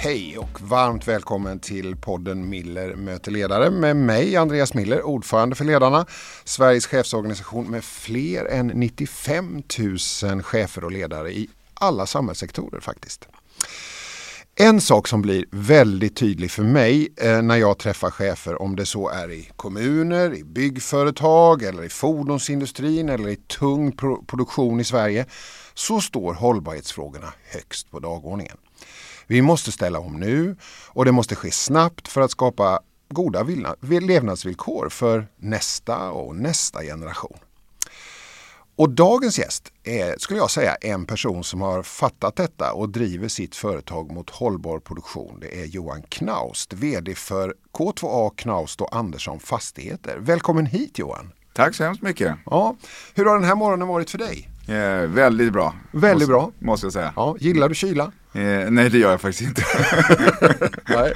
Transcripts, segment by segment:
Hej och varmt välkommen till podden Miller möter ledare med mig Andreas Miller, ordförande för Ledarna, Sveriges chefsorganisation med fler än 95 000 chefer och ledare i alla samhällssektorer faktiskt. En sak som blir väldigt tydlig för mig eh, när jag träffar chefer, om det så är i kommuner, i byggföretag eller i fordonsindustrin eller i tung produktion i Sverige, så står hållbarhetsfrågorna högst på dagordningen. Vi måste ställa om nu och det måste ske snabbt för att skapa goda levnadsvillkor för nästa och nästa generation. Och dagens gäst är, skulle jag säga, en person som har fattat detta och driver sitt företag mot hållbar produktion. Det är Johan Knaust, VD för K2A Knaust och Andersson Fastigheter. Välkommen hit Johan! Tack så hemskt mycket! Ja, hur har den här morgonen varit för dig? Eh, väldigt bra. Väldigt måste, bra. Måste jag säga. Ja, gillar du kyla? Eh, nej det gör jag faktiskt inte. nej,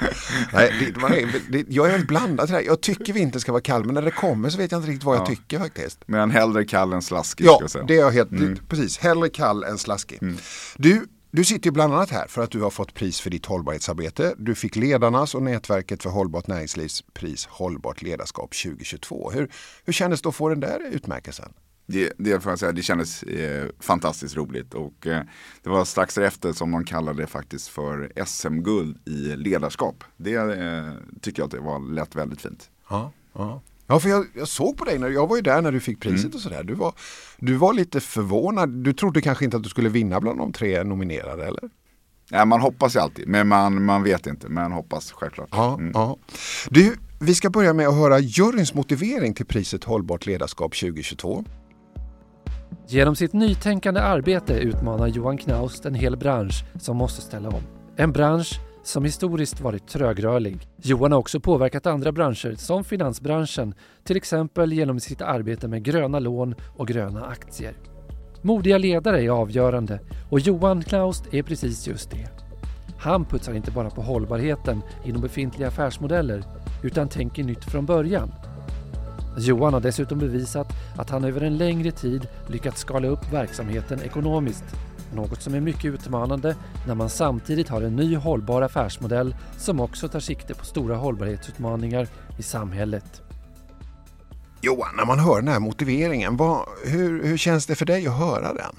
nej det, det, jag är blandad till det här. Jag tycker vintern ska vara kall men när det kommer så vet jag inte riktigt vad jag tycker faktiskt. Men hellre kall än slaskig. Ja, det är jag helt, mm. precis. Hellre kall än slaskig. Mm. Du, du sitter ju bland annat här för att du har fått pris för ditt hållbarhetsarbete. Du fick Ledarnas och Nätverket för hållbart näringslivs pris Hållbart ledarskap 2022. Hur, hur kändes det att få den där utmärkelsen? Det, det, får säga, det kändes eh, fantastiskt roligt och eh, det var strax efter som man kallade det faktiskt för SM-guld i ledarskap. Det eh, tycker jag att det var lätt väldigt fint. Ja, ja. ja för jag, jag, såg på dig, när, jag var ju där när du fick priset mm. och sådär. Du var, du var lite förvånad. Du trodde kanske inte att du skulle vinna bland de tre nominerade eller? Ja, man hoppas ju alltid, men man, man vet inte. Men hoppas självklart. Ja, mm. ja. Du, vi ska börja med att höra juryns motivering till priset Hållbart ledarskap 2022. Genom sitt nytänkande arbete utmanar Johan Knaust en hel bransch som måste ställa om. En bransch som historiskt varit trögrörlig. Johan har också påverkat andra branscher som finansbranschen, till exempel genom sitt arbete med gröna lån och gröna aktier. Modiga ledare är avgörande och Johan Knaust är precis just det. Han putsar inte bara på hållbarheten inom befintliga affärsmodeller utan tänker nytt från början Johan har dessutom bevisat att han över en längre tid lyckats skala upp verksamheten ekonomiskt. Något som är mycket utmanande när man samtidigt har en ny hållbar affärsmodell som också tar sikte på stora hållbarhetsutmaningar i samhället. Johan, när man hör den här motiveringen, vad, hur, hur känns det för dig att höra den?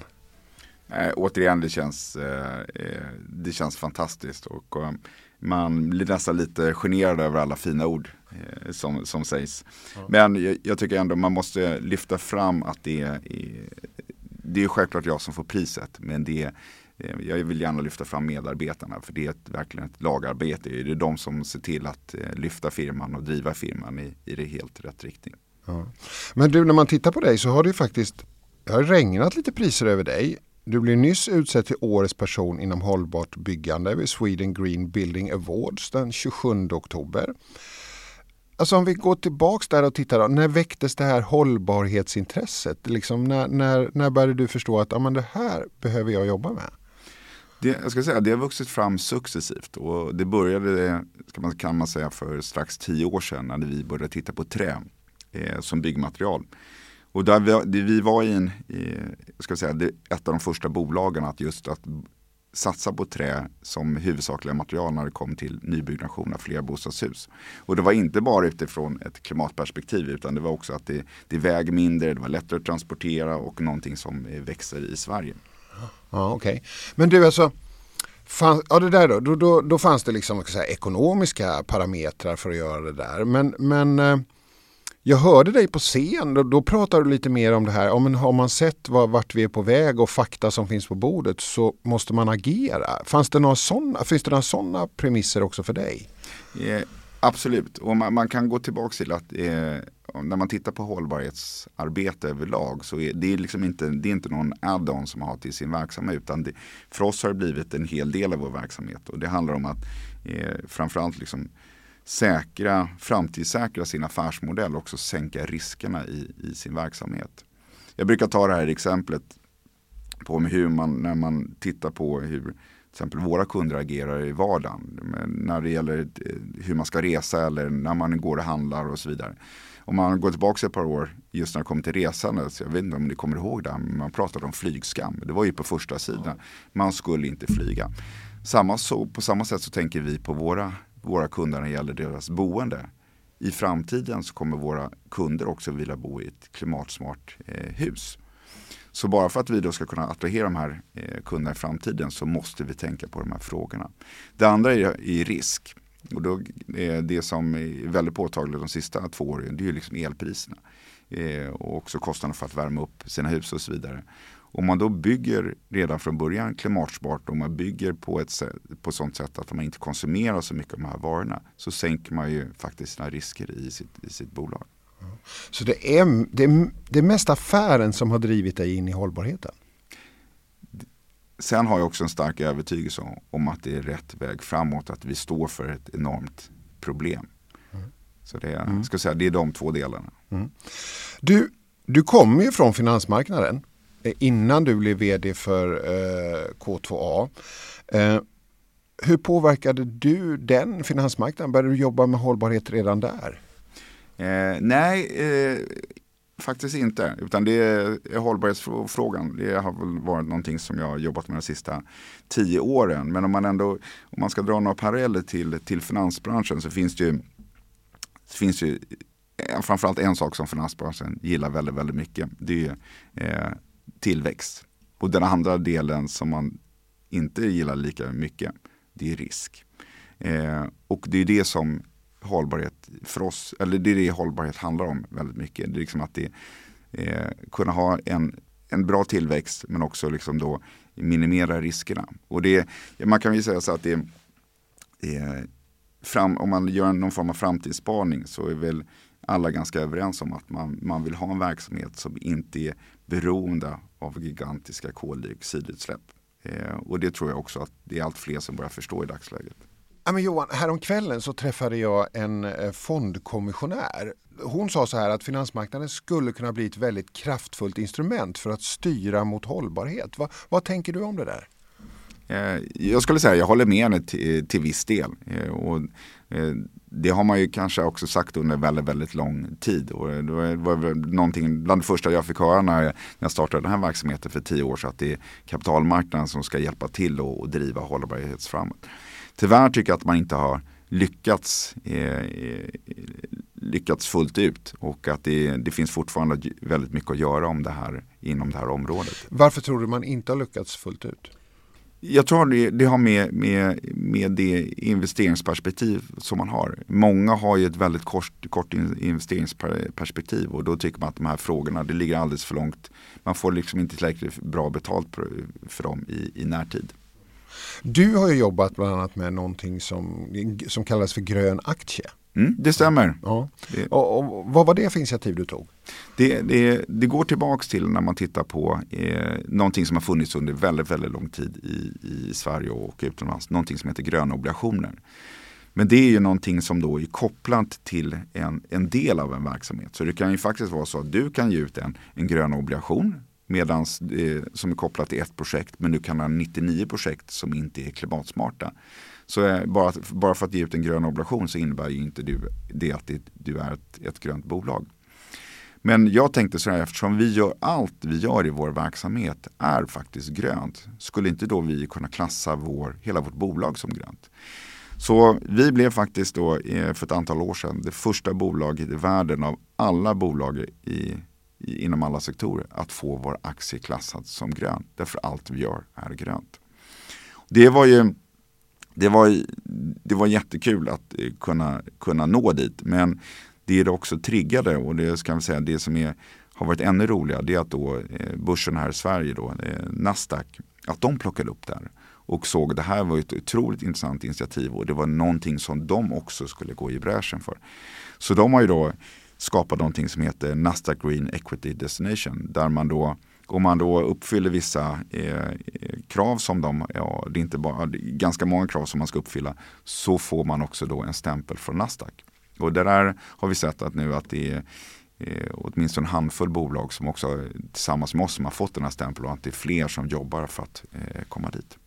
Eh, återigen, det känns, eh, eh det känns fantastiskt och eh, man blir nästan lite generad över alla fina ord som, som sägs. Ja. Men jag, jag, tycker ändå man måste lyfta fram att det är, det är självklart jag som får priset, men det är eh, jag vill gärna lyfta fram medarbetarna för det är ett, verkligen ett lagarbete. Det är de som ser till att eh, lyfta firman och driva firman i, i det helt rätt riktning. Ja. Men du, när man tittar på dig så har det ju faktiskt det har regnat lite priser över dig. Du blev nyss utsedd till årets person inom hållbart byggande vid Sweden Green Building Awards den 27 oktober. Alltså om vi går tillbaks där och tittar, då, när väcktes det här hållbarhetsintresset? Liksom när, när, när började du förstå att ja, men det här behöver jag jobba med? Det, jag ska säga, det har vuxit fram successivt och det började ska man, kan man säga för strax tio år sedan när vi började titta på trä eh, som byggmaterial. Och där vi, vi var i, en, i ska säga, det, ett av de första bolagen att just att satsa på trä som huvudsakliga material när det kom till nybyggnation av fler bostadshus. Och det var inte bara utifrån ett klimatperspektiv utan det var också att det, det väger mindre, det var lättare att transportera och någonting som växer i Sverige. Ja, Okej, okay. men du alltså Fann, ja det där då, då, då, då fanns det liksom säga, ekonomiska parametrar för att göra det där. Men, men eh, jag hörde dig på scen, då, då pratar du lite mer om det här. Om har man sett var, vart vi är på väg och fakta som finns på bordet så måste man agera. Fanns det några såna, finns det några sådana premisser också för dig? Eh, absolut, och man, man, kan gå tillbaka till att eh, när man tittar på hållbarhetsarbete överlag så är det liksom inte, det är inte någon add-on som man har till sin verksamhet utan det, för oss har det blivit en hel del av vår verksamhet och det handlar om att eh, framförallt liksom säkra, framtidssäkra sin affärsmodell och också sänka riskerna i, i sin verksamhet. Jag brukar ta det här exemplet på hur man, när man tittar på hur till exempel våra kunder agerar i vardagen. När det gäller eh, hur man ska resa eller när man går och handlar och så vidare. Om man går tillbaka ett par år just när det kommer till resande, så jag vet inte om ni kommer ihåg det, men man pratade om flygskam. Det var ju på första sidan. Man skulle inte flyga. Samma så, på samma sätt så tänker vi på våra, våra kunder när det gäller deras boende. I framtiden så kommer våra kunder också vilja bo i ett klimatsmart eh, hus. Så bara för att vi då ska kunna attrahera de här eh, kunderna i framtiden så måste vi tänka på de här frågorna. Det andra är, är risk. Och då är det som är väldigt påtagligt de sista två åren det är liksom elpriserna. Eh, och också kostnaden för att värma upp sina hus och så vidare. Om man då bygger redan från början klimatsmart och man bygger på ett på sånt sätt att man inte konsumerar så mycket av de här varorna så sänker man ju faktiskt sina risker i sitt, i sitt bolag. Så det är, det, är, det är mest affären som har drivit dig in i hållbarheten? Sen har jag också en stark övertygelse om att det är rätt väg framåt, att vi står för ett enormt problem. Mm. Så det är, mm. ska säga, det är de två delarna. Mm. Du, du kommer ju från finansmarknaden Eh, innan du blev vd för eh, K2A. Eh, hur påverkade du den finansmarknaden? Började du jobba med hållbarhet redan där? Eh, nej, eh, faktiskt inte. Utan det är eh, hållbarhetsfrågan. Det har väl varit någonting som jag har jobbat med de sista tio åren. Men om man ändå om man ska dra några paralleller till, till finansbranschen så finns det ju, finns ju eh, framförallt en sak som finansbranschen gillar väldigt, väldigt mycket. Det är eh, tillväxt. Och den andra delen som man inte gillar lika mycket, det är risk. Eh, och det är det som hållbarhet för oss, eller det är det hållbarhet handlar om väldigt mycket. Det är liksom att det, eh, kunna ha en, en bra tillväxt men också liksom då minimera riskerna. Och det, man kan ju säga så att det eh, fram, om man gör någon form av framtidsspaning så är väl alla ganska överens om att man, man vill ha en verksamhet som inte är beroende av gigantiska koldioxidutsläpp. Eh, och det tror jag också att det är allt fler som börjar förstå i dagsläget. Ja, men Johan, häromkvällen så träffade jag en eh, fondkommissionär. Hon sa så här att finansmarknaden skulle kunna bli ett väldigt kraftfullt instrument för att styra mot hållbarhet. Va, vad tänker du om det där? Eh, jag skulle säga jag håller med henne till, till viss del. Eh, och det har man ju kanske också sagt under väldigt, väldigt lång tid. Och det var någonting bland det första jag fick höra när jag startade den här verksamheten för tio år sedan. Att det är kapitalmarknaden som ska hjälpa till och driva hållbarhet framåt. Tyvärr tycker jag att man inte har lyckats, eh, lyckats fullt ut och att det, det, finns fortfarande väldigt mycket att göra om det här, inom det här området. Varför tror du man inte har lyckats fullt ut? Jag tror det, det har med, med, med det investeringsperspektiv som man har. Många har ju ett väldigt kort, kort investeringsperspektiv och då tycker man att de här frågorna, det ligger alldeles för långt. Man får liksom inte tillräckligt bra betalt för dem i, i närtid. Du har ju jobbat bland annat med någonting som, som kallas för grön aktie. Mm, det stämmer. Ja. Det. Och, och, vad var det för initiativ du tog? Det, det, det går tillbaks till när man tittar på eh, någonting som har funnits under väldigt, väldigt lång tid i, i Sverige och utomlands. Någonting som heter gröna obligationer. Men det är ju någonting som då är kopplat till en, en del av en verksamhet. Så det kan ju faktiskt vara så att du kan ge ut en, en grön obligation medans, eh, som är kopplat till ett projekt men du kan ha 99 projekt som inte är klimatsmarta. Så eh, bara, bara för att ge ut en grön obligation så innebär ju inte du, det att det, du är ett, ett grönt bolag. Men jag tänkte så här, eftersom vi gör allt vi gör i vår verksamhet är faktiskt grönt, skulle inte då vi kunna klassa vår, hela vårt bolag som grönt? Så vi blev faktiskt då eh, för ett antal år sedan det första bolaget i världen av alla bolag i inom alla sektorer att få vår aktie klassad som grön. Därför allt vi gör är grönt. Det var ju det var, det var jättekul att eh, kunna, kunna nå dit. Men det är också triggade och det ska säga det som är, har varit ännu roligare det är att då eh, börsen här i Sverige då, eh, Nasdaq, att de plockade upp det här och såg att det här var ett otroligt intressant initiativ och det var någonting som de också skulle gå i bräschen för. Så de har ju då skapat någonting som heter Nasdaq Green Equity Destination. Där man då, om man då uppfyller vissa eh, krav som de, ja, det är inte bara, är ganska många krav som man ska uppfylla, så får man också då en stämpel från Nasdaq. Och det där har vi sett att nu att det är eh, åtminstone en handfull bolag som också tillsammans med oss som har fått den här stämpeln och att det är fler som jobbar för att eh, komma dit.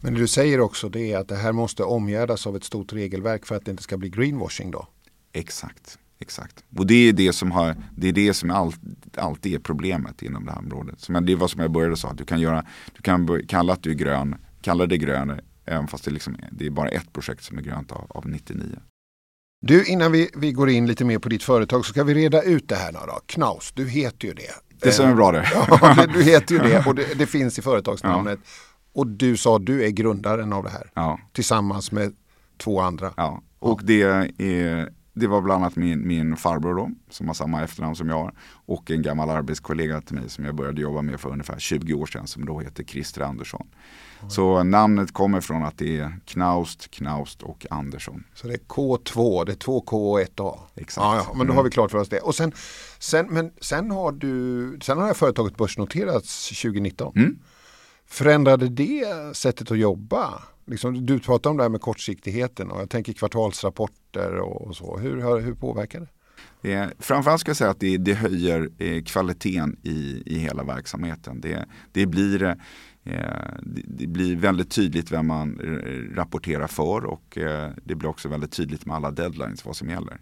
Men det du säger också det är att det här måste omgärdas av ett stort regelverk för att det inte ska bli greenwashing då? Exakt. Exakt. Och det är det som, har, det är det som all, alltid är problemet inom det här området. Som jag, det var som jag började säga, du kan, göra, du kan kalla att du är grön, kalla dig grön Även fast det, liksom, det är bara ett projekt som är grönt av, av 99. Du, innan vi, vi går in lite mer på ditt företag så ska vi reda ut det här nu då. Knaus, du heter ju det. Det stämmer bra det. Ja, det- du heter ju det och det, det finns i företagsnamnet. Och du sa att du är grundaren av det här. Ja, Tillsammans med två andra. ja. Och det, är, det var bland annat min, min farbror då, som har samma efternamn som jag har. Och en gammal arbetskollega till mig som jag började jobba med för ungefär 20 år sedan som då heter Christer Andersson. Så namnet kommer från att det är Knaust, Knaust och Andersson. Så det är K2, det är två K och ett A. Exakt. Ja, ja, men då Mm. har vi klart för oss det. Och sen, sen, men sen har du, sen har det här företaget börsnoterats 2019. Mm. Förändrade det sättet att jobba? Liksom, du pratar om det här med kortsiktigheten och jag tänker kvartalsrapporter och, och så. Hur, hur påverkar det? Eh, framförallt ska jag säga att det, det höjer eh, kvaliteten i, i hela verksamheten. Det, det, blir, eh, det, det blir väldigt tydligt vem man rapporterar för och eh, det blir också väldigt tydligt med alla deadlines vad som gäller.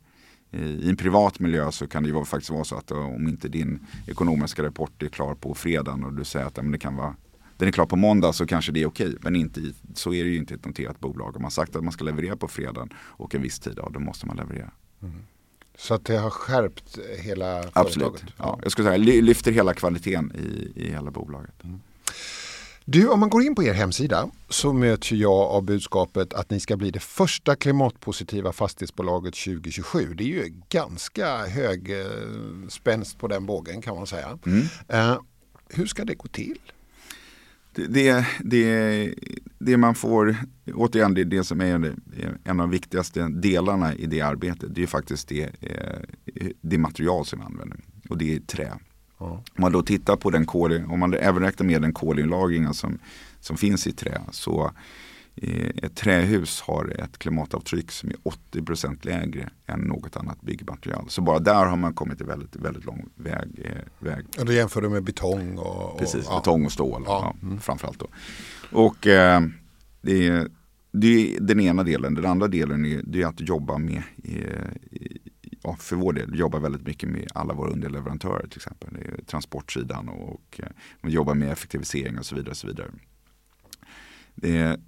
I en privat miljö så kan det ju vara- faktiskt vara så att eh, om inte din ekonomiska rapport är klar på fredagen och du säger att men det kan vara den är klar på måndag så kanske det är okej. Men inte, så är det ju inte i ett noterat bolag. Om man sagt att man ska leverera på fredagen och en viss tid, ja, då måste man leverera. Så att det har skärpt hela Absolut. företaget? Ja, jag skulle säga ly- lyfter hela kvaliteten i, i hela bolaget. Du, om man går in på er hemsida så möts jag av budskapet att ni ska bli det första klimatpositiva fastighetsbolaget 2027. Det är ju ganska hög eh, spänst på den bågen kan man säga. Mm. Eh, hur ska det gå till? Det, det, det, man får, återigen det, är det som är en av de viktigaste delarna i det arbetet. Det är faktiskt det, eh, det material som vi använder. Och det är trä. Ja. Om man då tittar på den kol, om man även räknar med den kolinlagringen som, som finns i trä så ett trähus har ett klimatavtryck som är 80% lägre än något annat byggmaterial. Så bara där har man kommit en väldigt, väldigt lång väg. Eh, väg. Och då jämför du med betong och... och Precis, ja. betong och stål Ja. ja. framförallt. Då. Och eh, det, är, det är den ena delen. Den andra delen är, det är att jobba med, eh, ja, för vår del, jobba väldigt mycket med alla våra underleverantörer till exempel. Transportsidan och, och eh, man jobbar med effektivisering och så vidare. Och så vidare. Det är,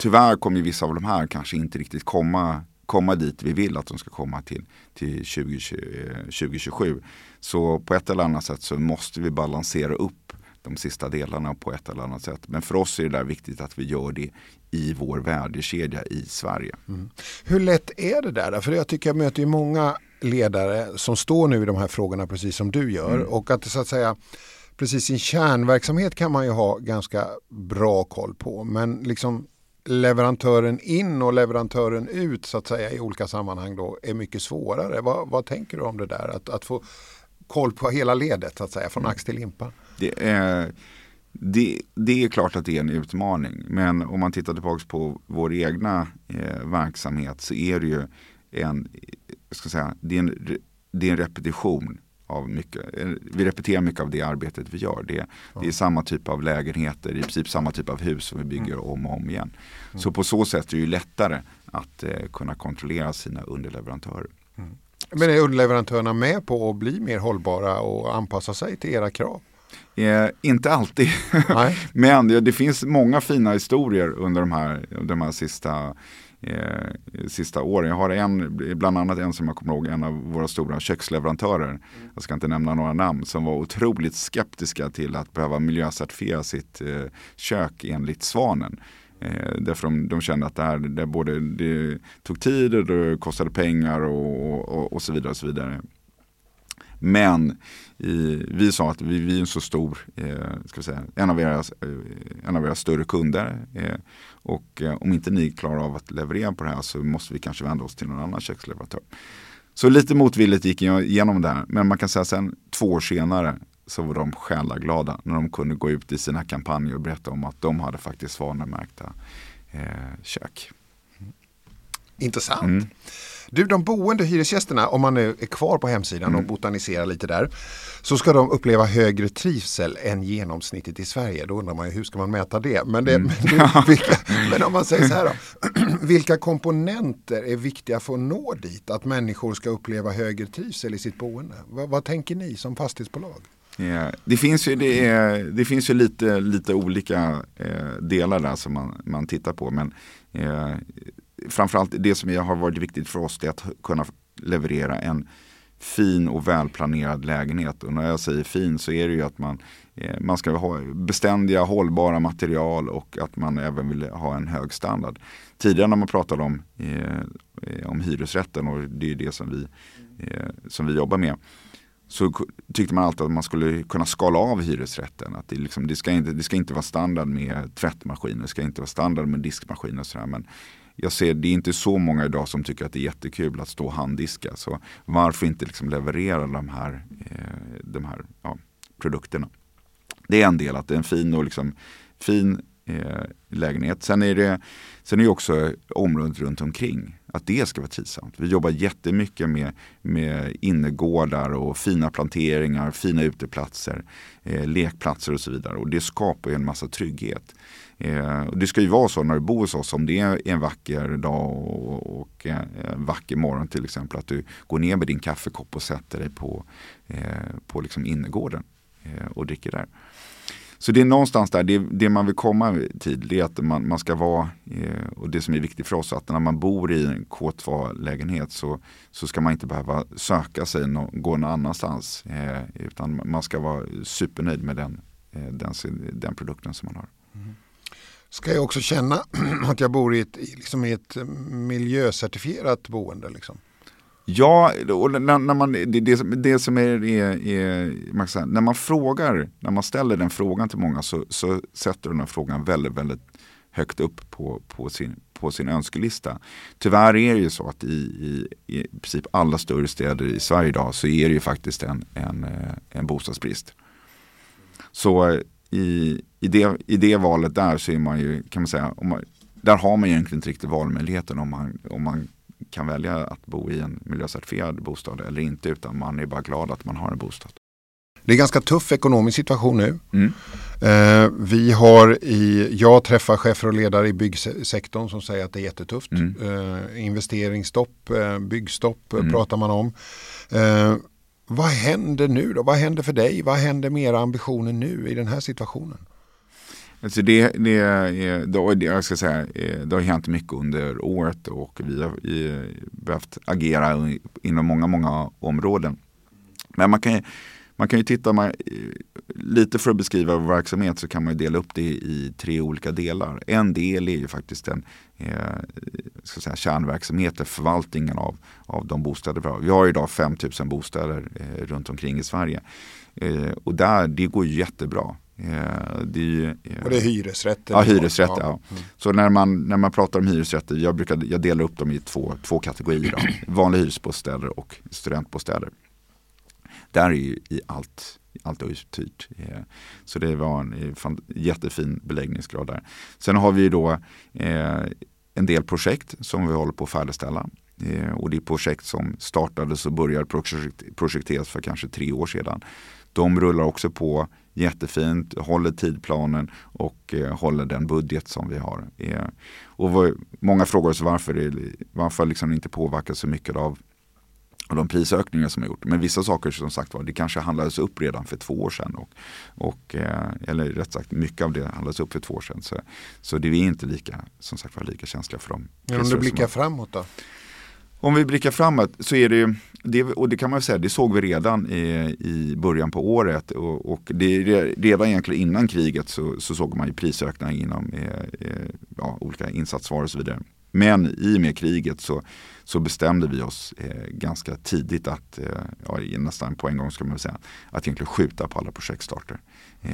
tyvärr kommer vissa av de här kanske inte riktigt komma, komma dit vi vill att de ska komma till, till 2020, eh, 2027. Så på ett eller annat sätt så måste vi balansera upp de sista delarna på ett eller annat sätt. Men för oss är det där viktigt att vi gör det i vår värdekedja i Sverige. Hur lätt är det där? För jag tycker jag möter många ledare som står nu i de här frågorna precis som du gör. Mm. Och att så att säga precis sin kärnverksamhet kan man ju ha ganska bra koll på. Men liksom leverantören in och leverantören ut så att säga i olika sammanhang då är mycket svårare. Vad, vad tänker du om det där? Att, att få koll på hela ledet så att säga från ax till limpa. Det är, det, det är klart att det är en utmaning. Men om man tittar tillbaka på vår egna eh, verksamhet så är det ju en, jag ska säga, det är en, det är en repetition av mycket. eh, Vi repeterar mycket av det arbetet vi gör. Det, det är samma typ av lägenheter, i princip samma typ av hus som vi bygger om och om igen. Så på så sätt är det ju lättare att eh, kunna kontrollera sina underleverantörer. Men är underleverantörerna med på att bli mer hållbara och anpassa sig till era krav? Eh, inte alltid. Men det, det finns många fina historier under de här, de här sista, eh, sista åren. Jag har en, bland annat en som jag kommer ihåg, en av våra stora köksleverantörer. Jag ska inte nämna några namn. Som var otroligt skeptiska till att behöva miljöcertifiera sitt eh, kök enligt Svanen. Eh, därför de, de kände att det här det både det tog tid och det kostade pengar och, och, och så vidare. Och så vidare. Men i, vi sa att vi, vi är en så stor, eh, ska säga, en, av era, eh, en av era större kunder. Eh, och eh, om inte ni klarar av att leverera på det här så måste vi kanske vända oss till någon annan köksleverantör. Så lite motvilligt gick jag igenom det här. Men man kan säga sen två år senare så var de själaglada när de kunde gå ut i sina kampanjer och berätta om att de hade faktiskt svanmärkta eh, kök. Intressant. Mm. Du, de boende hyresgästerna, om man nu är kvar på hemsidan Mm. och botaniserar lite där, så ska de uppleva högre trivsel än genomsnittet i Sverige. Då undrar man ju hur ska man mäta det? Men, det, Mm. men, vilka, men om man säger så här då, vilka komponenter är viktiga för att nå dit? Att människor ska uppleva högre trivsel i sitt boende? Vad, vad tänker ni som fastighetsbolag? Eh, det finns ju, det är, det finns ju lite, lite olika eh, delar där som man, man tittar på. Men eh, framförallt det som har varit viktigt för oss är att kunna leverera en fin och välplanerad lägenhet. Och när jag säger fin så är det ju att man, eh, man ska ha beständiga, hållbara material och att man även vill ha en hög standard. Tidigare när man pratade om, eh, eh om hyresrätten och det är det som vi, eh, som vi jobbar med så tyckte man alltid att man skulle kunna skala av hyresrätten. Att det, liksom, det, ska inte, det ska inte vara standard med tvättmaskiner, det ska inte vara standard med diskmaskiner och sådär. Men jag ser, det är inte så många idag som tycker att det är jättekul att stå och handdiska. Så varför inte liksom leverera de här, eh, de här ja, produkterna? Det är en del, att det är en fin och liksom, fin eh, lägenhet. Sen är det sen är det också området runt omkring. Att det ska vara trivsamt. Vi jobbar jättemycket med, med innergårdar och fina planteringar, fina uteplatser, eh, lekplatser och så vidare. Och det skapar ju en massa trygghet. Eh, och det ska ju vara så när du bor hos oss, om det är en vacker dag och, och en vacker morgon till exempel, att du går ner med din kaffekopp och sätter dig på, eh, på liksom innergården eh, och dricker där. Så det är någonstans där, det, det man vill komma till det är att man, man ska vara, eh, och det som är viktigt för oss, att när man bor i en K2-lägenhet så, så ska man inte behöva söka sig no, gå någon annanstans. Eh, utan man ska vara supernöjd med den, eh, den, den produkten som man har. Mm. Ska jag också känna att jag bor i ett, liksom i ett miljöcertifierat boende? Liksom? Ja, och när, när man, det, det, det som är, är, är man säga, när man frågar, när man ställer den frågan till många så, så sätter den här frågan väldigt, väldigt högt upp på, på, sin, på sin önskelista. Tyvärr är det ju så att i, i, i princip alla större städer i Sverige idag så är det ju faktiskt en, en, eh, en bostadsbrist. Så eh, i, i, det, i det valet där så är man ju, kan man säga, man, där har man egentligen inte riktigt valmöjligheten om man, om man kan välja att bo i en miljöcertifierad bostad eller inte utan man är bara glad att man har en bostad. Det är ganska tuff ekonomisk situation nu. Mm. Eh, vi har i, jag träffar chefer och ledare i byggsektorn som säger att det är jättetufft. Mm. Eh, investeringsstopp, eh, byggstopp mm. pratar man om. Vad händer nu då? Vad händer för dig? Vad händer med era ambitioner nu i den här situationen? Alltså det, det, det, jag ska säga, eh, det har hänt mycket under året och vi har behövt agera inom många, många områden. Men man kan, man kan ju titta, man, lite för att beskriva vår verksamhet så kan man dela upp det i tre olika delar. En del är ju faktiskt den eh, ska säga, kärnverksamheten, förvaltningen av, av de bostäder vi har. Vi har idag 5000 bostäder eh, runt omkring i Sverige. Eh, och där, det går ju jättebra. Eh, det, eh, och det är hyresrätter? Ja, hyresrätter. Ja. Mm. Så när man, när man pratar om hyresrätter, jag, brukar, jag delar upp dem i två, två kategorier. Vanliga hyresbostäder och studentbostäder. Där är ju i allt, allt uthyrt. Eh, så det var en eh, jättefin beläggningsgrad där. Sen har vi då eh, en del projekt som vi håller på att färdigställa. Och det är projekt som startades och började projekteras för kanske tre år sedan. De rullar också på jättefint, håller tidplanen och håller den budget som vi har. Och många frågar oss varför, det, varför liksom inte påverkas så mycket av och de prisökningar som har gjort. Men vissa saker som sagt var, det kanske handlades upp redan för två år sedan. Och, och, eh, eller rätt sagt, mycket av det handlades upp för två år sedan. Så, så det är inte lika, som sagt var, lika känsliga för dem. Men om du blickar framåt då? Om vi blickar framåt så är det ju, det, och det kan man säga, det såg vi redan i, i början på året och, och det, redan egentligen innan kriget så, så såg man ju prisökningar inom eh, eh, ja, olika insatsvaror och så vidare. Men i och med kriget så, så bestämde vi oss eh, ganska tidigt att, eh, ja, nästan på en gång ska man säga, att egentligen skjuta på alla projektstarter. Eh,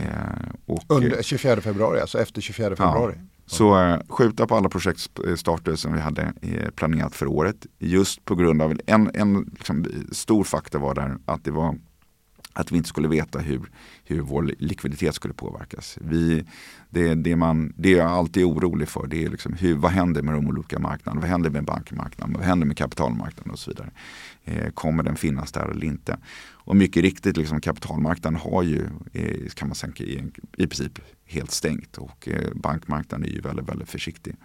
och, Under 24 februari, alltså efter 24 februari? Ja, så eh, skjuta på alla projektstarter som vi hade eh, planerat för året. Just på grund av en, en liksom, stor faktor var där att det var att vi inte skulle veta hur, hur vår likviditet skulle påverkas. Vi, det, det, man, det jag alltid är orolig för det är liksom hur, vad händer med de olika marknaderna? Vad händer med bankmarknaden? Vad händer med kapitalmarknaden och så vidare? Eh, kommer den finnas där eller inte? Och mycket riktigt, liksom, kapitalmarknaden har ju, eh, kan man säga, i, i princip helt stängt och eh, bankmarknaden är ju väldigt, väldigt försiktig.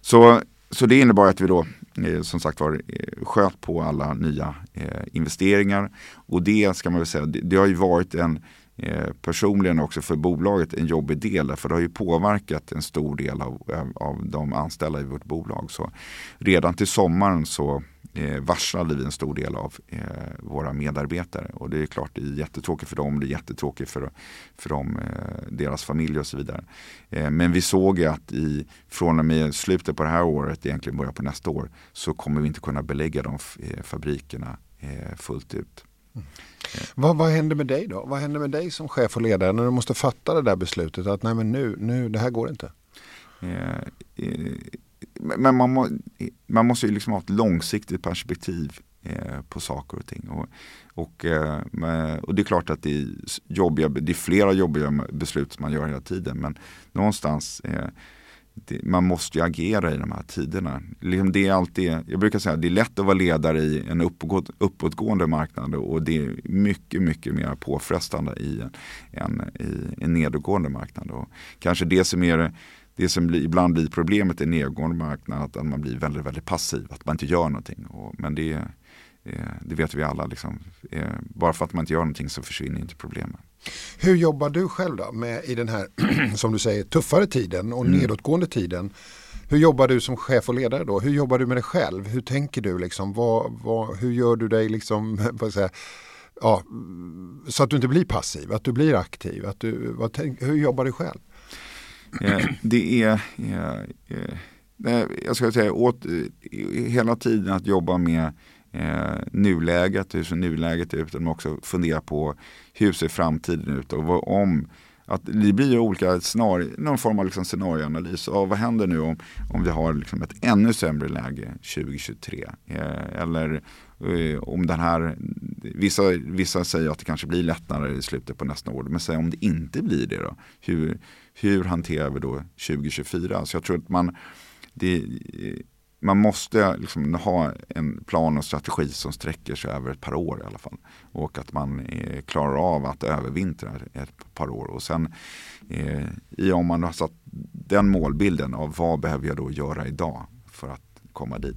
Så, så det innebar att vi då Eh, som sagt var eh, sköt på alla nya eh, investeringar. Och det ska man väl säga, det, det har ju varit en eh, Eh, personligen också för bolaget en jobbig del. För det har ju påverkat en stor del av, eh, av de anställda i vårt bolag. Så redan till sommaren så eh, varslade vi en stor del av eh, våra medarbetare. Och det är klart det är jättetråkigt för dem, det är jättetråkigt för, för dem, eh, deras familjer och så vidare. Eh, men vi såg ju att i, från och med slutet på det här året, egentligen början på nästa år, så kommer vi inte kunna belägga de eh, fabrikerna fullt ut. Mm. Vad, vad händer med dig då? Vad händer med dig som chef och ledare när du måste fatta det där beslutet att nej men nu, nu det här går inte? Eh, eh men man, må, eh, man måste ju liksom ha ett långsiktigt perspektiv eh, på saker och ting. Och, och, och, det är klart att det är, jobbiga, det är flera jobbiga beslut som man gör hela tiden. Men någonstans eh, det, man måste ju agera i de här tiderna. Liksom det är alltid, jag brukar säga att det är lätt att vara ledare i en uppåt, uppåtgående marknad och det är mycket, mycket mer påfrestande i en, en, i en nedåtgående marknad. Och kanske det som är det som blir, ibland blir problemet i en nedgående marknad att man blir väldigt, väldigt passiv, att man inte gör någonting. Och, men det, är det vet vi alla, liksom. eh, bara för att man inte gör någonting så försvinner inte problemen. Hur jobbar du själv då med i den här, som du säger, tuffare tiden och mm. nedåtgående tiden? Hur jobbar du som chef och ledare då? Hur jobbar du med dig själv? Hur tänker du liksom? Vad, vad, hur gör du dig liksom, vad säga, ja, så att du inte blir passiv, att du blir aktiv? Att du, vad, hur jobbar du själv? Eh, det är, eh, jag ska säga, åt, hela tiden att jobba med eh, nuläget, hur ser nuläget ut, men också fundera på hur ser framtiden ut och vad, om att det blir olika scenarier, någon form av liksom scenarioanalys. Av vad händer nu om, om vi har liksom ett ännu sämre läge 2023? Eh, eller eh, om den här, vissa, vissa säger att det kanske blir lättnader i slutet på nästa år. Men säg om det inte blir det då? Hur, hur hanterar vi då 2024? Så jag tror att man, det, man måste liksom ha en plan och strategi som sträcker sig över ett par år i alla fall. Och att man eh, klarar av att övervintra ett par år. Och sen eh, i om man har satt den målbilden av vad behöver jag då göra idag för att komma dit.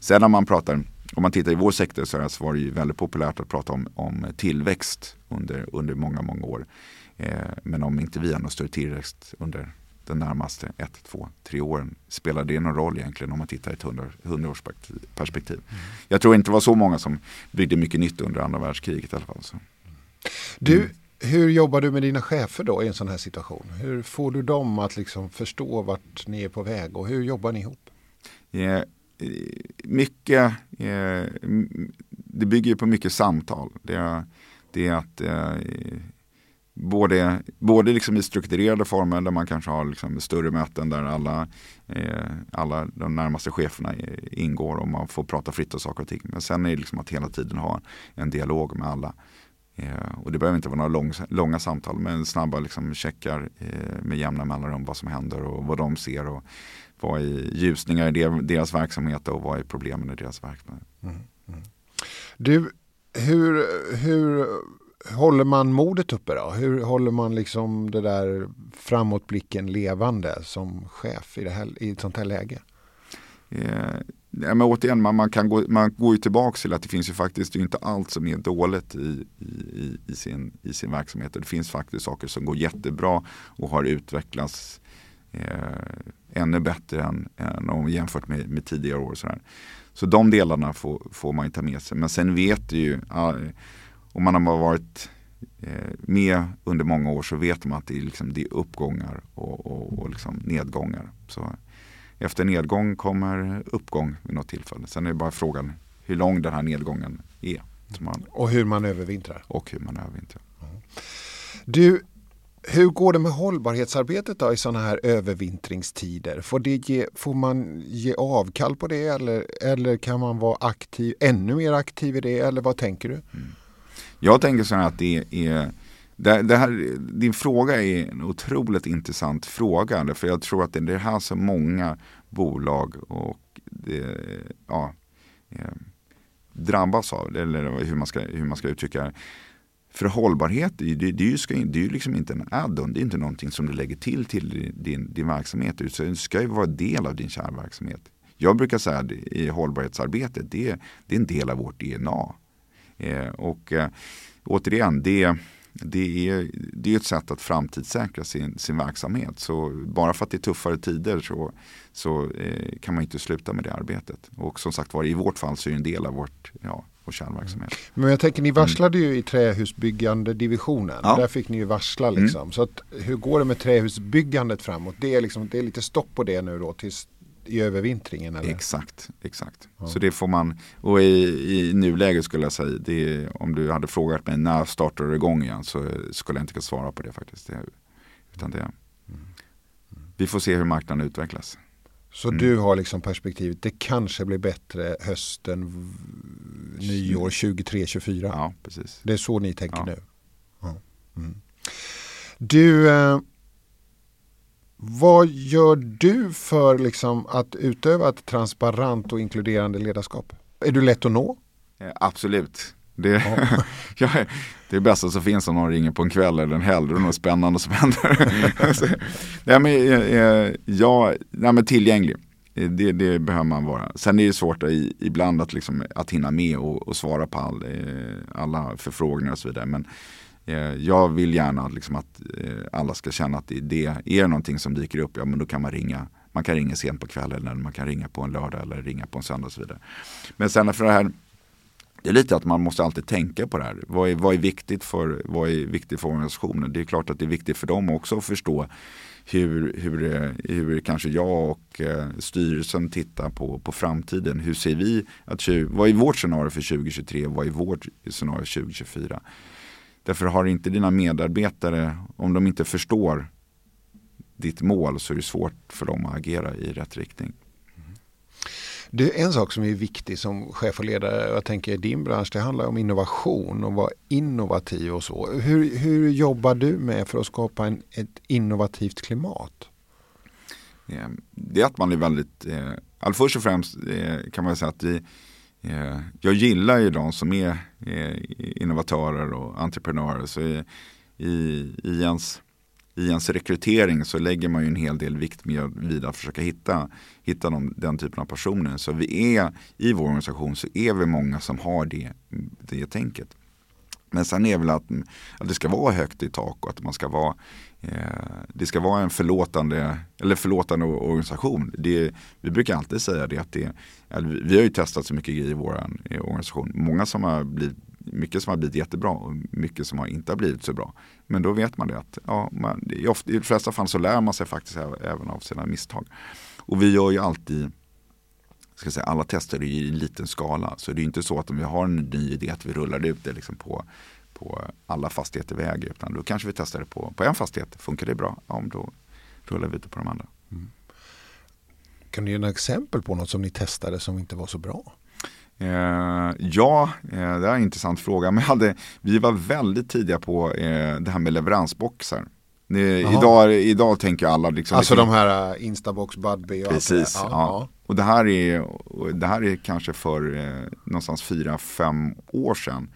Sen när man pratar, om man tittar i vår sektor så var det ju väldigt populärt att prata om, om tillväxt under, under många, många år. Eh, men om inte vi har någon större tillväxt under den närmaste ett, två, tre åren. Spelar det någon roll egentligen om man tittar i ett hundraårsperspektiv? Mm. Jag tror inte det var så många som byggde mycket nytt under andra världskriget i alla fall. Så. Du, mm. hur jobbar du med dina chefer då i en sån här situation? Hur får du dem att liksom förstå vart ni är på väg och hur jobbar ni ihop? Yeah, mycket, yeah, det bygger på mycket samtal. Det är, det är att eh, både, både liksom i strukturerade former där man kanske har liksom större möten där alla, eh, alla de närmaste cheferna ingår och man får prata fritt om saker och ting. Men sen är det liksom att hela tiden ha en dialog med alla. Eh, och det behöver inte vara några lång, långa samtal men snabba liksom checkar eh, med jämna mellanrum vad som händer och vad de ser och vad är ljusningar i deras verksamhet och vad är problemen i deras verksamhet. Mm, mm. Du, hur, hur håller man modet uppe då? Hur håller man liksom det där framåtblicken levande som chef i, det här, i ett sånt här läge? Eh, ja, men återigen, man, man, kan gå, man går ju tillbaka till att det finns ju faktiskt det är inte allt som är dåligt i, i, i, sin, i sin verksamhet. Det finns faktiskt saker som går jättebra och har utvecklats eh, ännu bättre än, än jämfört med, med tidigare år. Och sådär. Så de delarna får, får man ju ta med sig. Men sen vet du ju, om man har varit eh, med under många år så vet man att det är, liksom, det är uppgångar och, och, och liksom nedgångar. Så efter nedgång kommer uppgång vid något tillfälle. Sen är det bara frågan hur lång den här nedgången är. Man, och hur man övervintrar. Och hur man övervintrar. Mm. Du, hur går det med hållbarhetsarbetet då i sådana här övervintringstider? Får, det ge, får man ge avkall på det eller, eller kan man vara aktiv, ännu mer aktiv i det? Eller vad tänker du? Mm. Jag tänker så här att det är det, det här, din fråga är en otroligt intressant fråga. För jag tror att det är det här som många bolag och det, ja, eh, drabbas av. Eller hur man ska, hur man ska uttrycka det. För hållbarhet, det, det, det, är ju, ska, det är ju liksom inte en add-on. Det är inte någonting som du lägger till till din, din verksamhet. Det ska ju vara del av din kärnverksamhet. jag brukar säga att i hållbarhetsarbetet, det, det är en del av vårt DNA. Eh, och eh, återigen, det, det, är, det är ett sätt att framtidssäkra sin, sin verksamhet. Så bara för att det är tuffare tider så, så eh, kan man inte sluta med det arbetet. Och som sagt var, i vårt fall så är det en del av vårt, ja, kärnverksamhet. Men jag tänker, ni varslade ju i trähusbyggande divisionen. Ja. Där fick ni ju varsla liksom. Mm. Så att, hur går det med trähusbyggandet framåt? Det är, liksom, det är lite stopp på det nu då tills i övervintringen? Eller? Exakt, exakt. Ja. Så det får man, och i, i nuläget skulle jag säga, det, om du hade frågat mig när startar det igång igen så skulle jag inte kunna svara på det faktiskt. Det, utan det, mm. Vi får se hur marknaden utvecklas. Så mm. du har liksom perspektivet, det kanske blir bättre hösten, nyår 23-24? Ja, precis. Det är så ni tänker ja. nu? Ja. Mm. Du, eh, vad gör du för liksom att utöva ett transparent och inkluderande ledarskap? Är du lätt att nå? Eh, absolut. Det, ja. det är bästa som finns om någon ringer på en kväll eller en helg. Det är något spännande som händer. nej, men, eh, ja, nej, men tillgänglig. Eh, det, det, behöver man vara. Sen är det svårt i, ibland att, liksom, att hinna med och, och svara på all, alla förfrågningar och så vidare. Men Eh, Eh, jag vill gärna liksom att eh, alla ska känna att det är någonting som dyker upp, ja men då kan man ringa. Man kan ringa sent på kvällen eller man kan ringa på en lördag eller ringa på en söndag och så vidare. Men sen för det här, det är lite att man måste alltid tänka på det här. Vad är, vad är, viktigt, för, vad är viktigt för organisationen? Det är klart att det är viktigt för dem också att förstå hur, hur, eh, hur kanske jag och eh, styrelsen tittar på, på framtiden. Hur ser vi att, vad är vårt scenario för 2023? och Vad är vårt scenario 2024? Därför har inte dina medarbetare, om de inte förstår ditt mål så är det svårt för dem att agera i rätt riktning. Det är en sak som är viktig som chef och ledare, jag tänker i din bransch, det handlar om innovation och vara innovativ och så. Hur, hur jobbar du med för att skapa en, ett innovativt klimat? Det är att man är väldigt, eh, först och främst eh, kan man säga att vi, Eh, jag gillar ju de som är eh, innovatörer och entreprenörer. Så i, i, ens, I ens rekrytering så lägger man ju en hel del vikt med vid att försöka hitta, hitta de, den typen av personer. Så vi är, i vår organisation så är vi många som har det, det tänket. Men sen är väl att, att det ska vara högt i tak och att man ska vara Eh, det ska vara en förlåtande, eller förlåtande organisation. Det, vi brukar alltid säga det att det, vi har ju testat så mycket grejer i vår eh, organisation. Många som har blivit, mycket som har blivit jättebra och mycket som har inte har blivit så bra. Men då vet man det att ja, man, i, ofta, i de flesta fall så lär man sig faktiskt även av sina misstag. Och vi gör ju alltid ska säga, alla tester i liten skala. Så det är inte så att om vi har en ny idé att vi rullar ut det liksom på på alla fastigheter vi äger. Utan då kanske vi testar det på, på en fastighet. Funkar det bra? Ja, då rullar vi det på de andra. Mm. Kan du ge några exempel på något som ni testade som inte var så bra? Eh, ja, eh, det är en intressant fråga. Men hade, vi var väldigt tidiga på eh, det här med leveransboxar. idag, idag tänker alla liksom, Alltså de här uh, Instabox, Budbee och Precis, ja, ja. Och det här är, det här är kanske för eh, någonstans fyra, fem år sedan.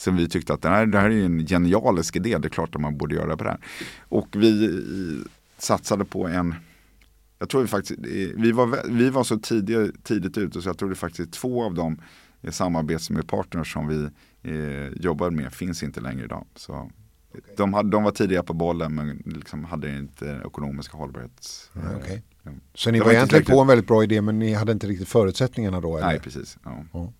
Som vi tyckte att det här, det här är en genialisk idé, det är klart att man borde göra på det här. Och vi satsade på en, jag tror vi faktiskt, vi var, vi var så tidigt, tidigt ute så jag tror det faktiskt två av de samarbetspartners som vi eh, jobbade med finns inte längre idag. Så okay. de, hade, de var tidiga på bollen men liksom hade inte ekonomiska hållbarhets... Mm, okay. eh, så ni var, var egentligen på en väldigt bra idé men ni hade inte riktigt förutsättningarna då? Eller? Nej, precis. Ja. Ja.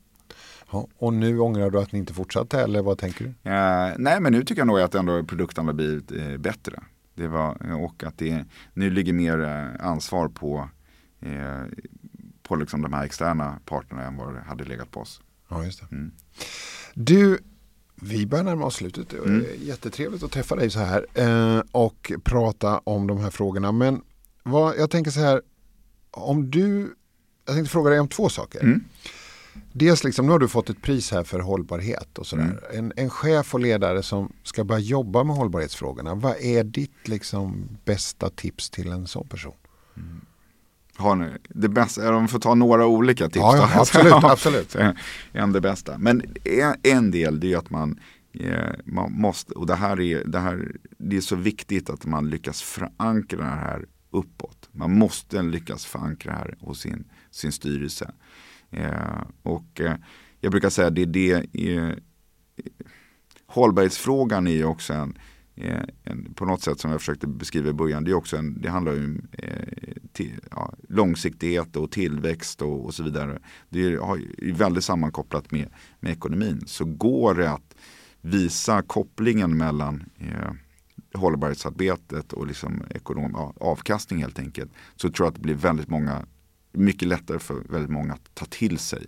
Ja, och nu ångrar du att ni inte fortsatte eller vad tänker du? Uh, nej men nu tycker jag nog att ändå produkten har blivit uh, bättre. Det var, och att det nu ligger mer uh, ansvar på, uh, på liksom de här externa parterna än vad det hade legat på oss. Ja, just det. Mm. Du, vi börjar närma oss slutet. Mm. Jättetrevligt att träffa dig så här och prata om de här frågorna. Men vad, jag tänker så här, om du, jag tänkte fråga dig om två saker. Mm. Dels liksom, nu har du fått ett pris här för hållbarhet och sådär. Mm. En, en chef och ledare som ska börja jobba med hållbarhetsfrågorna. Vad är ditt liksom bästa tips till en sån person? Mm. Har ni det bästa, om vi får ta några olika tips ja, ja, absolut, absolut. en det bästa. Men en, en del det är att man, eh, man måste, och det här, är, det här det är så viktigt att man lyckas förankra det här uppåt. Man måste lyckas förankra det här hos sin, sin styrelse. Eh, och eh, jag brukar säga att är det eh, hållbarhetsfrågan är ju också en, eh, en, på något sätt som jag försökte beskriva i början, det, är också en, det handlar om eh, till, ja, långsiktighet och tillväxt och, och så vidare. Det är, är väldigt sammankopplat med, med ekonomin. Så går det att visa kopplingen mellan eh, hållbarhetsarbetet och liksom ekonom, ja, avkastning helt enkelt. Så tror jag att det blir väldigt många, mycket lättare för väldigt många att ta till sig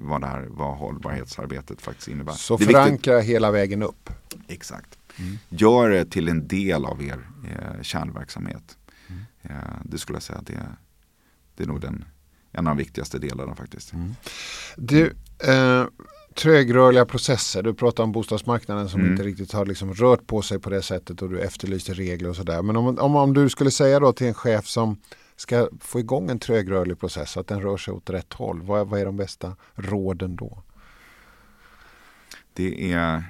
vad, det här, vad hållbarhetsarbetet faktiskt innebär. Så förankra hela vägen upp. Exakt. Mm. Gör det till en del av er eh, kärnverksamhet. Mm. Eh, det skulle jag säga det, det är nog den, en av de viktigaste delarna faktiskt. Mm. Du, eh, trögrörliga processer. Du pratar om bostadsmarknaden som mm. inte riktigt har liksom rört på sig på det sättet och du efterlyste regler och sådär. Men om, om, om du skulle säga då till en chef som ska få igång en trögrörlig process, att den rör sig åt rätt håll. Vad, vad är de bästa råden då? Det är,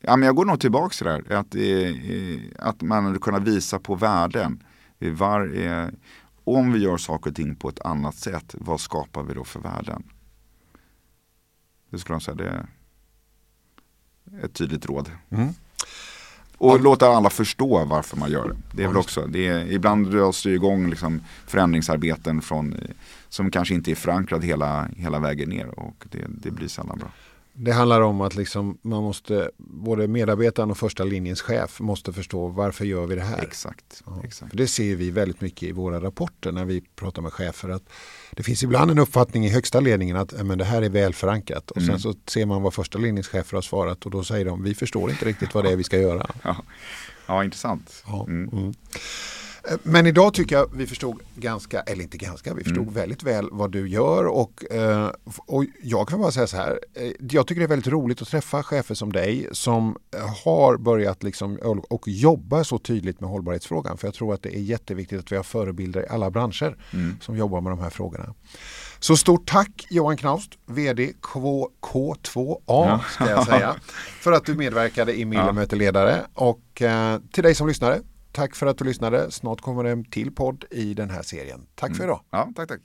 ja men jag går nog tillbaka till det här, att, att man kunna visa på värden. Var, om vi gör saker och ting på ett annat sätt, vad skapar vi då för värden? Det skulle jag säga, det är ett tydligt råd. Mm. Och ja. låta alla förstå varför man gör det. Det är väl också, det är, ibland dras det igång liksom förändringsarbeten från, som kanske inte är förankrad hela, hela vägen ner och det, det blir sällan bra. Det handlar om att liksom man måste, både medarbetaren och första linjens chef måste förstå varför gör vi det här. Exakt. Ja. exakt. För det ser vi väldigt mycket i våra rapporter när vi pratar med chefer. att Det finns ibland en uppfattning i högsta ledningen att men det här är väl förankrat. Och mm. sen så ser man vad första linjens chefer har svarat och då säger de vi förstår inte riktigt vad det är vi ska göra. Ja, ja intressant. Ja. Mm. Mm. Men idag tycker jag vi förstod ganska, eller inte ganska, vi förstod mm. väldigt väl vad du gör och, eh, och jag kan bara säga så här, eh, jag tycker det är väldigt roligt att träffa chefer som dig som har börjat liksom och jobbar så tydligt med hållbarhetsfrågan för jag tror att det är jätteviktigt att vi har förebilder i alla branscher mm. som jobbar med de här frågorna. Så stort tack Johan Knaust, VD K2A ska jag säga, för att du medverkade i Millimeterledare och eh, till dig som lyssnare Tack för att du lyssnade. Snart kommer det en till podd i den här serien. Tack för mm. idag. Ja, tack, tack.